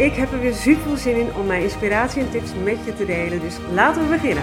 Ik heb er weer super veel zin in om mijn inspiratie en tips met je te delen, dus laten we beginnen.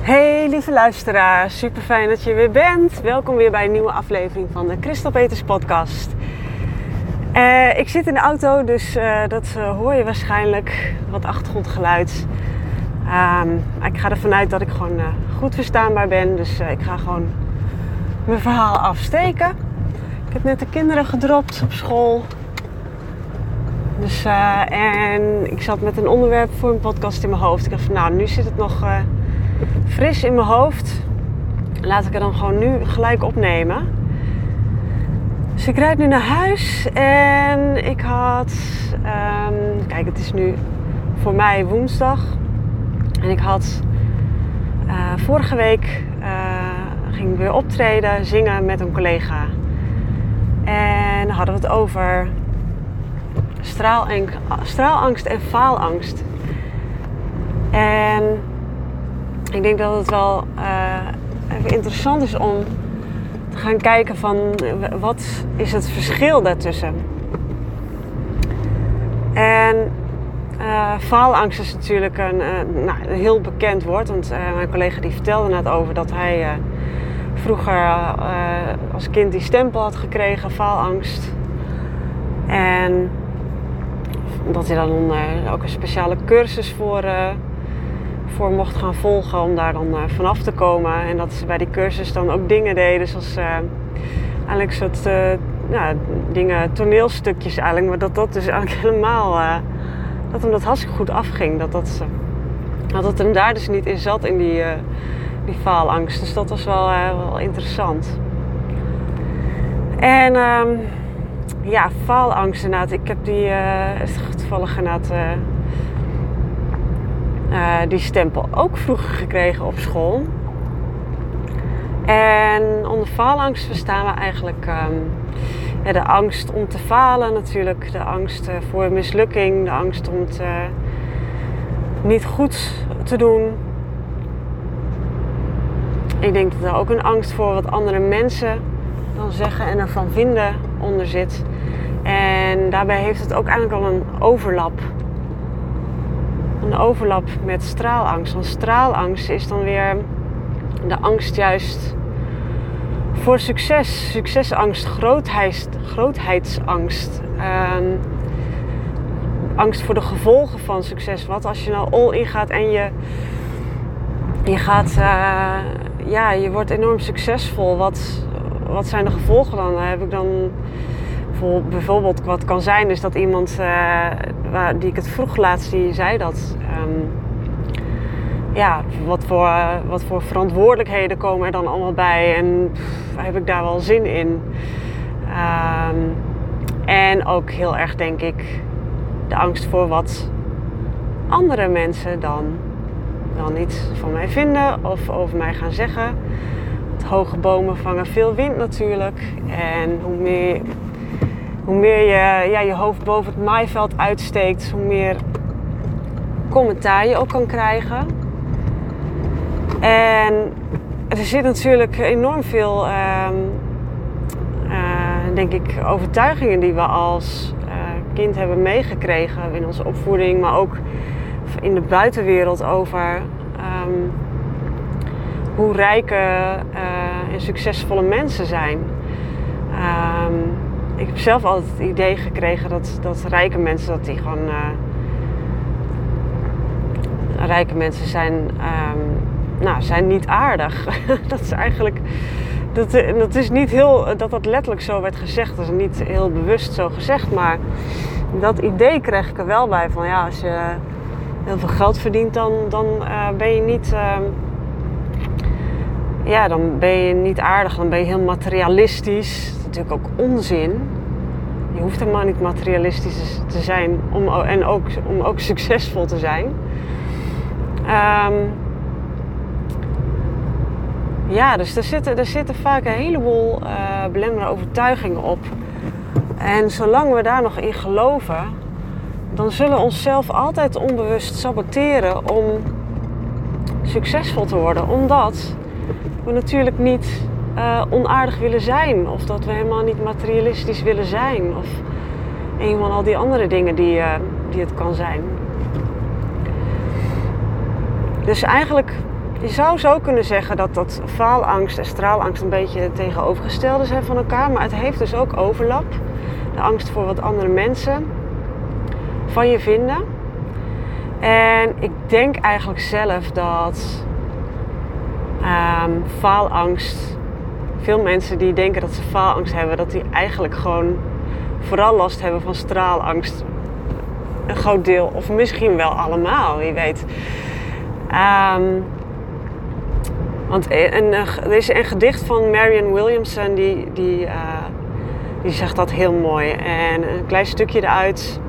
Hey lieve luisteraar, super fijn dat je weer bent. Welkom weer bij een nieuwe aflevering van de Christel Peters podcast. Uh, ik zit in de auto, dus uh, dat uh, hoor je waarschijnlijk wat achtergrondgeluid. Um, ik ga ervan uit dat ik gewoon goed verstaanbaar ben, dus ik ga gewoon mijn verhaal afsteken. Ik heb net de kinderen gedropt op school. Dus, uh, en ik zat met een onderwerp voor een podcast in mijn hoofd. Ik dacht van nou, nu zit het nog uh, fris in mijn hoofd. Laat ik het dan gewoon nu gelijk opnemen. Dus ik rijd nu naar huis en ik had... Um, kijk, het is nu voor mij woensdag. En ik had uh, vorige week ging weer optreden, zingen met een collega. En hadden we het over straalangst en faalangst. En ik denk dat het wel uh, even interessant is om te gaan kijken van wat is het verschil daartussen. En uh, faalangst is natuurlijk een, nou, een heel bekend woord. Want mijn collega die vertelde net over dat hij vroeger uh, als kind die stempel had gekregen, faalangst. En dat hij dan uh, ook een speciale cursus voor, uh, voor mocht gaan volgen om daar dan vanaf te komen. En dat ze bij die cursus dan ook dingen deden zoals eigenlijk soort dingen, toneelstukjes eigenlijk. Maar dat dat dus eigenlijk helemaal, dat hem dat hartstikke goed afging. Dat, dat, dat het hem daar dus niet in zat in die faalangst. Dus dat was wel, uh, wel interessant. En um, ja, faalangst inderdaad. Ik heb die uh, toevallig inderdaad, uh, die stempel ook vroeger gekregen op school. En onder faalangst verstaan we eigenlijk ja, de angst om te falen natuurlijk. De angst voor mislukking. De angst om het niet goed te doen ik denk dat er ook een angst voor wat andere mensen dan zeggen en ervan vinden onder zit. En daarbij heeft het ook eigenlijk al een overlap. Een overlap met straalangst. Want straalangst is dan weer de angst juist voor succes. Succesangst, grootheid, grootheidsangst. Ehm, angst voor de gevolgen van succes. Wat als je nou all in gaat en je, je gaat uh, ja, je wordt enorm succesvol. Wat, wat zijn de gevolgen dan? Heb ik dan bijvoorbeeld wat kan zijn is dat iemand uh, waar, die ik het vroeg laatst die zei dat um, ja wat voor, wat voor verantwoordelijkheden komen er dan allemaal bij en heb ik daar wel zin in um, en ook heel erg denk ik de angst voor wat andere mensen dan wel niet van mij vinden of over mij gaan zeggen. Want hoge bomen vangen veel wind natuurlijk. En hoe meer, hoe meer je ja, je hoofd boven het maaiveld uitsteekt, hoe meer commentaar je ook kan krijgen. En er zit natuurlijk enorm veel, uh, uh, denk ik, overtuigingen die we als uh, kind hebben meegekregen in onze opvoeding, maar ook in de buitenwereld over um, hoe rijke uh, en succesvolle mensen zijn. Um, ik heb zelf altijd het idee gekregen dat, dat rijke mensen dat die gewoon uh, rijke mensen zijn, um, nou, zijn niet aardig. dat is eigenlijk dat, dat is niet heel dat dat letterlijk zo werd gezegd. Dat is niet heel bewust zo gezegd, maar dat idee kreeg ik er wel bij van ja, als je heel veel geld verdient, dan, dan uh, ben je niet. Uh, ja, dan ben je niet aardig, dan ben je heel materialistisch. Dat is natuurlijk ook onzin. Je hoeft helemaal niet materialistisch te zijn om, en ook, om ook succesvol te zijn. Um, ja, dus er zitten, er zitten vaak een heleboel uh, belemmerende overtuigingen op. En zolang we daar nog in geloven, dan zullen we onszelf altijd onbewust saboteren om succesvol te worden. Omdat we natuurlijk niet uh, onaardig willen zijn. Of dat we helemaal niet materialistisch willen zijn. Of een van al die andere dingen die, uh, die het kan zijn. Dus eigenlijk, je zou zo kunnen zeggen dat dat faalangst en straalangst een beetje tegenovergestelde zijn van elkaar. Maar het heeft dus ook overlap. De angst voor wat andere mensen van je vinden. En ik denk eigenlijk zelf dat um, faalangst. Veel mensen die denken dat ze faalangst hebben, dat die eigenlijk gewoon vooral last hebben van straalangst. Een groot deel, of misschien wel allemaal, wie weet. Um, want een, er is een gedicht van Marion Williamson die, die, uh, die zegt dat heel mooi. En een klein stukje eruit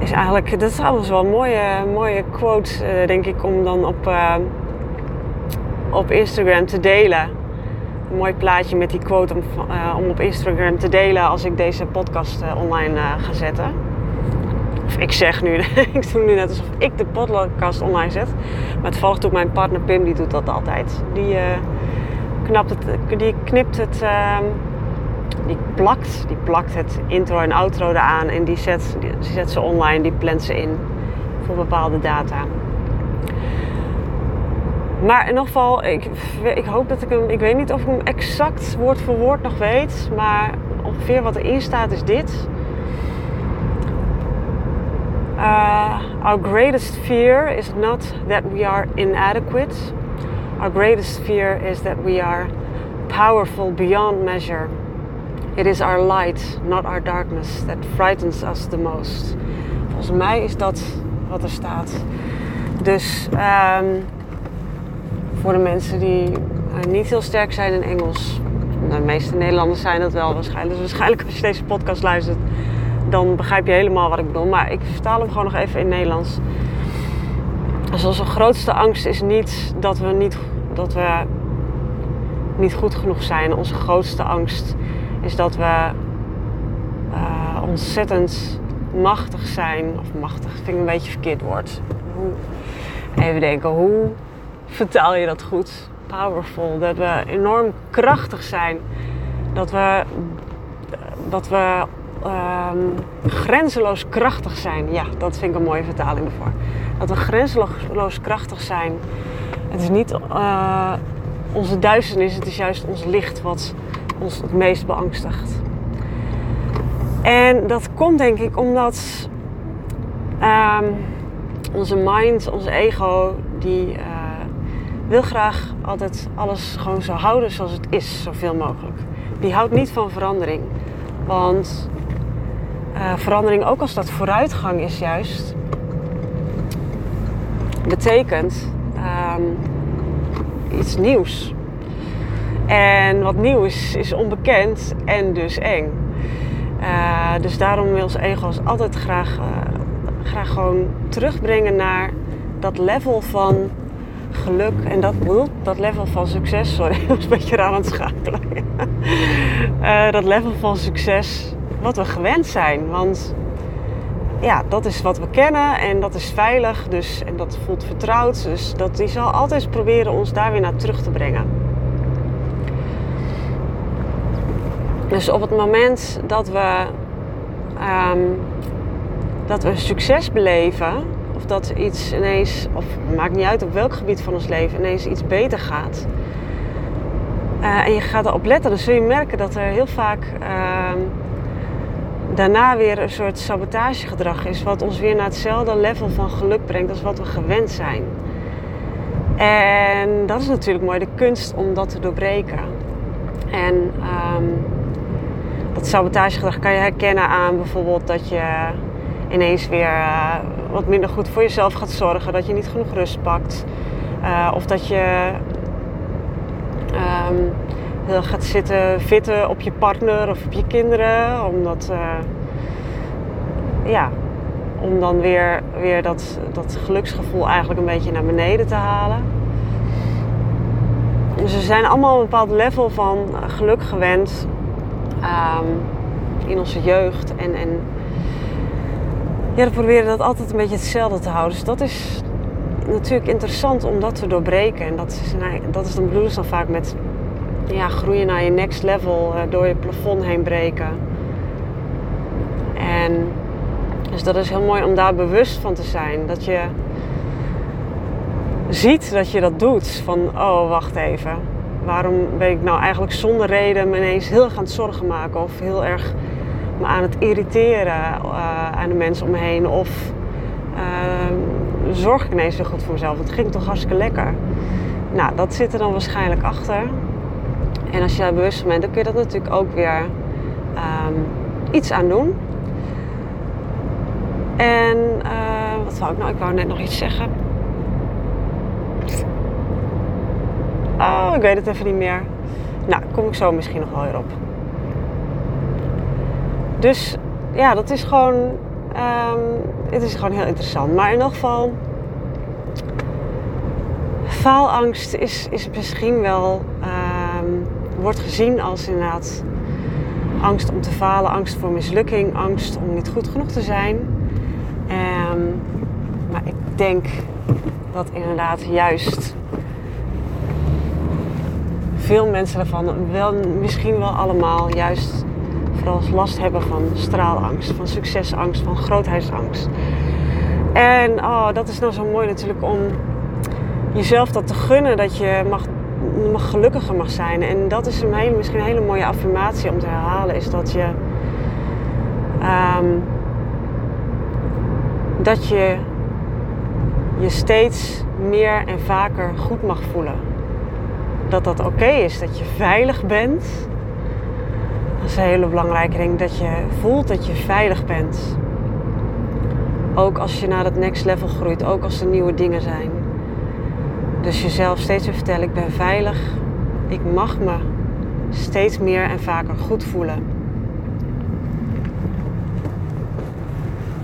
is eigenlijk, dat is alles wel een mooie, mooie quote, uh, denk ik, om dan op, uh, op Instagram te delen. Een mooi plaatje met die quote om, om op Instagram te delen als ik deze podcast online ga zetten. Of ik zeg nu, ik doe nu net alsof ik de podcast online zet. Maar toevallig doet mijn partner Pim, die doet dat altijd. Die, knapt het, die knipt het, uh, die plakt, die plakt het intro en outro eraan. En die zet, die zet ze online, die plant ze in voor bepaalde data. Maar in ieder geval, ik, ik hoop dat ik hem, ik weet niet of ik hem exact woord voor woord nog weet. Maar ongeveer wat erin staat is dit. Uh, our greatest fear is not that we are inadequate. Our greatest fear is that we are powerful beyond measure. It is our light, not our darkness, that frightens us the most. Volgens mij is dat wat er staat. Dus um, voor de mensen die uh, niet heel sterk zijn in Engels, de meeste Nederlanders zijn dat wel waarschijnlijk. Dus waarschijnlijk als je deze podcast luistert, dan begrijp je helemaal wat ik bedoel. Maar ik vertaal hem gewoon nog even in Nederlands. Dus onze grootste angst is niet dat we niet, dat we niet goed genoeg zijn. Onze grootste angst is dat we uh, ontzettend machtig zijn. Of machtig, vind ik een beetje verkeerd woord. Even denken, hoe vertaal je dat goed? Powerful. Dat we enorm krachtig zijn. Dat we, dat we um, grenzeloos krachtig zijn. Ja, dat vind ik een mooie vertaling ervoor. Dat we grenzeloos krachtig zijn. Het is niet uh, onze duisternis, het is juist ons licht wat ons het meest beangstigt. En dat komt denk ik omdat um, onze mind, onze ego, die uh, wil graag altijd alles gewoon zo houden zoals het is, zoveel mogelijk. Die houdt niet van verandering. Want uh, verandering, ook als dat vooruitgang is juist, betekent um, iets nieuws. En wat nieuw is, is onbekend en dus eng. Uh, dus daarom wil ons ego's altijd graag, uh, graag gewoon terugbrengen naar dat level van geluk en dat, dat level van succes. Sorry, ik was een beetje raar aan het schakelen. uh, dat level van succes wat we gewend zijn. Want ja, dat is wat we kennen en dat is veilig dus, en dat voelt vertrouwd. Dus dat, die zal altijd proberen ons daar weer naar terug te brengen. Dus op het moment dat we, um, dat we succes beleven, of dat iets ineens, of maakt niet uit op welk gebied van ons leven, ineens iets beter gaat. Uh, en je gaat erop letten, dan zul je merken dat er heel vaak uh, daarna weer een soort sabotagegedrag is, wat ons weer naar hetzelfde level van geluk brengt als wat we gewend zijn. En dat is natuurlijk mooi, de kunst om dat te doorbreken. En um, dat sabotagegedrag kan je herkennen aan bijvoorbeeld dat je ineens weer uh, wat minder goed voor jezelf gaat zorgen, dat je niet genoeg rust pakt. Uh, of dat je Um, gaat zitten vitten op je partner of op je kinderen. Omdat, uh, ja, om dan weer, weer dat, dat geluksgevoel eigenlijk een beetje naar beneden te halen. Dus we zijn allemaal een bepaald level van geluk gewend um, in onze jeugd. En, en ja, we proberen dat altijd een beetje hetzelfde te houden. Dus dat is natuurlijk interessant om dat te doorbreken. En dat is, dat is dan bedoelen ze dan vaak met ja, groeien naar je next level, uh, door je plafond heen breken. En dus dat is heel mooi om daar bewust van te zijn. Dat je ziet dat je dat doet. Van, oh, wacht even. Waarom ben ik nou eigenlijk zonder reden me ineens heel gaan zorgen maken? Of heel erg me aan het irriteren uh, aan de mensen om me heen? Of uh, zorg ik ineens zo goed voor mezelf? Het ging toch hartstikke lekker? Nou, dat zit er dan waarschijnlijk achter. En als je daar bewust van bent, dan kun je dat natuurlijk ook weer um, iets aan doen. En uh, wat wou ik nou? Ik wou net nog iets zeggen. Oh, ik weet het even niet meer. Nou, kom ik zo misschien nog wel weer op. Dus ja, dat is gewoon. Um, het is gewoon heel interessant. Maar in ieder geval. Faalangst is, is misschien wel. Um, wordt gezien als inderdaad. Angst om te falen, angst voor mislukking, angst om niet goed genoeg te zijn. Um, maar ik denk dat inderdaad juist veel mensen ervan wel, misschien wel allemaal juist vooral last hebben van straalangst, van succesangst, van grootheidsangst. En oh, dat is nou zo mooi natuurlijk om jezelf dat te gunnen, dat je mag, gelukkiger mag zijn. En dat is een misschien een hele mooie affirmatie om te herhalen, is dat je um, dat je je steeds meer en vaker goed mag voelen. Dat dat oké is, dat je veilig bent. Dat is een hele belangrijke ding, dat je voelt dat je veilig bent. Ook als je naar het next level groeit, ook als er nieuwe dingen zijn. Dus jezelf steeds weer vertellen, ik ben veilig. Ik mag me steeds meer en vaker goed voelen.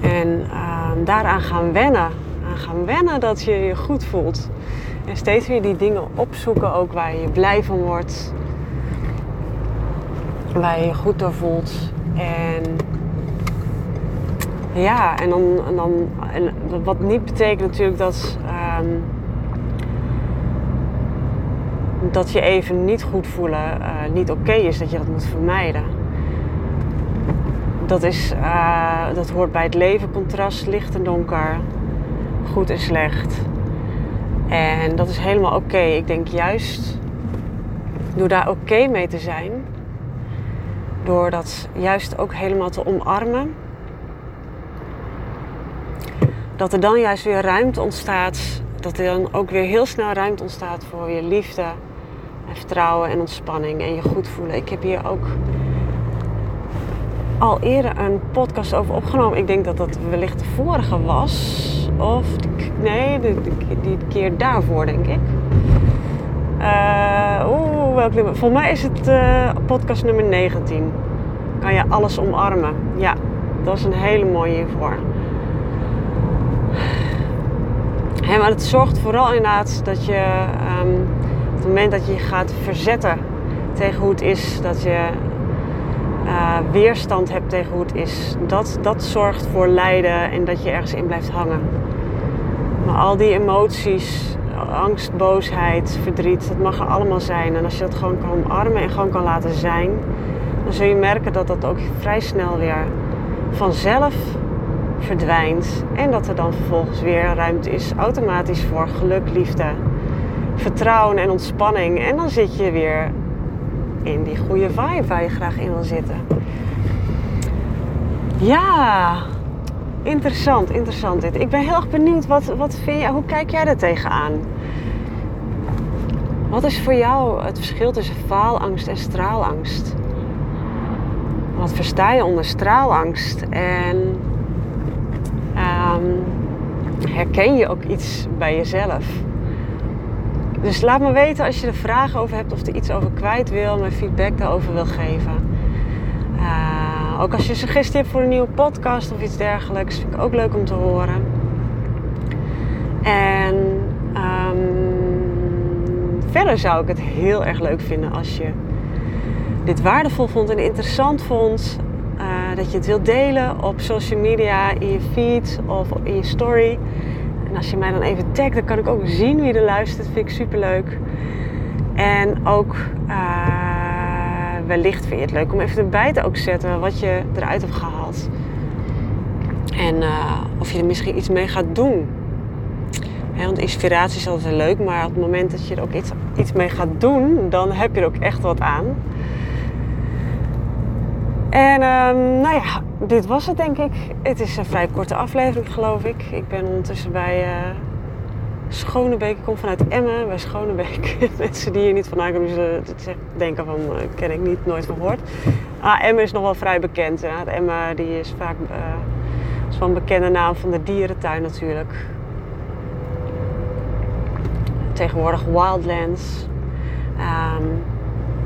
En uh, daaraan gaan wennen gaan wennen dat je je goed voelt. En steeds weer die dingen opzoeken, ook waar je blij van wordt. Waar je je goed door voelt. En ja, en dan, en dan en wat niet betekent natuurlijk dat, um, dat je even niet goed voelen uh, niet oké is, dat je dat moet vermijden. Dat, is, uh, dat hoort bij het leven, contrast, licht en donker goed en slecht. En dat is helemaal oké. Ik denk juist door daar oké mee te zijn, door dat juist ook helemaal te omarmen, dat er dan juist weer ruimte ontstaat, dat er dan ook weer heel snel ruimte ontstaat voor weer liefde en vertrouwen en ontspanning en je goed voelen. Ik heb hier ook al eerder een podcast over opgenomen. Ik denk dat dat wellicht de vorige was. Of nee, die keer daarvoor denk ik. Uh, Oeh, welke nummer? Volgens mij is het uh, podcast nummer 19. Kan je alles omarmen? Ja, dat is een hele mooie hiervoor. Ja, maar het zorgt vooral inderdaad dat je um, op het moment dat je je gaat verzetten tegen hoe het is, dat je uh, weerstand hebt tegen hoe het is. Dat, dat zorgt voor lijden en dat je ergens in blijft hangen. Maar al die emoties, angst, boosheid, verdriet, dat mag er allemaal zijn. En als je dat gewoon kan omarmen en gewoon kan laten zijn, dan zul je merken dat dat ook vrij snel weer vanzelf verdwijnt. En dat er dan vervolgens weer ruimte is automatisch voor geluk, liefde, vertrouwen en ontspanning. En dan zit je weer in die goede vibe waar je graag in wil zitten. Ja, interessant, interessant dit. Ik ben heel erg benieuwd, wat, wat vind je, hoe kijk jij er tegenaan? Wat is voor jou het verschil tussen faalangst en straalangst? Wat versta je onder straalangst? En um, herken je ook iets bij jezelf? Dus laat me weten als je er vragen over hebt of er iets over kwijt wil, mijn feedback daarover wil geven. Uh, ook als je suggestie hebt voor een nieuwe podcast of iets dergelijks, vind ik ook leuk om te horen. En um, verder zou ik het heel erg leuk vinden als je dit waardevol vond en interessant vond. Uh, dat je het wilt delen op social media, in je feed of in je story. En als je mij dan even tagt, dan kan ik ook zien wie er luistert. Vind ik super leuk. En ook uh, wellicht vind je het leuk om even erbij te ook zetten wat je eruit hebt gehaald. En uh, of je er misschien iets mee gaat doen. want inspiratie is altijd leuk, maar op het moment dat je er ook iets, iets mee gaat doen, dan heb je er ook echt wat aan. En um, nou ja, dit was het denk ik. Het is een vrij korte aflevering geloof ik. Ik ben ondertussen bij uh, Schonebeek. Ik kom vanuit Emmen bij Schonebeek. Mensen die hier niet vandaan komen, zullen denken van, uh, ken ik niet, nooit van gehoord. Ah, Emmen is nog wel vrij bekend. Ja. Emmen die is vaak uh, is wel een bekende naam van de dierentuin natuurlijk. Tegenwoordig Wildlands.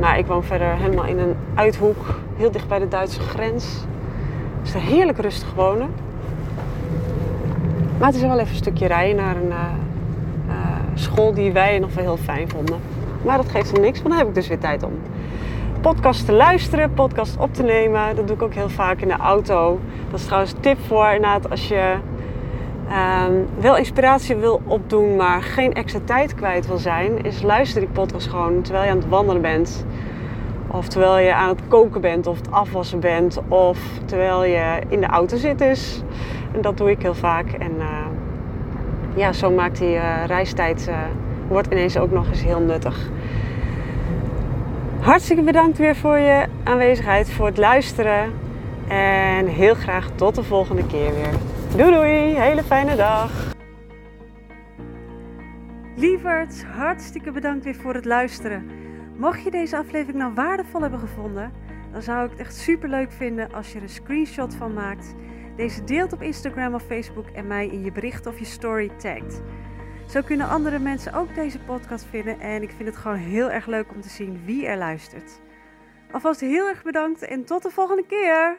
Maar ik woon verder helemaal in een uithoek, heel dicht bij de Duitse grens. Het is er heerlijk rustig wonen. Maar het is wel even een stukje rijden naar een uh, school die wij nog wel heel fijn vonden. Maar dat geeft hem niks, want dan heb ik dus weer tijd om podcast te luisteren, podcast op te nemen. Dat doe ik ook heel vaak in de auto. Dat is trouwens een tip voor inderdaad als je um, wel inspiratie wil opdoen, maar geen extra tijd kwijt wil zijn, is luister die podcast gewoon terwijl je aan het wandelen bent. Of terwijl je aan het koken bent of het afwassen bent. Of terwijl je in de auto zit dus. En dat doe ik heel vaak. En uh, ja, zo maakt die uh, reistijd... Uh, wordt ineens ook nog eens heel nuttig. Hartstikke bedankt weer voor je aanwezigheid, voor het luisteren. En heel graag tot de volgende keer weer. Doei doei, hele fijne dag. Lieverds, hartstikke bedankt weer voor het luisteren. Mocht je deze aflevering nou waardevol hebben gevonden, dan zou ik het echt super leuk vinden als je er een screenshot van maakt, deze deelt op Instagram of Facebook en mij in je bericht of je story tagt. Zo kunnen andere mensen ook deze podcast vinden en ik vind het gewoon heel erg leuk om te zien wie er luistert. Alvast heel erg bedankt en tot de volgende keer!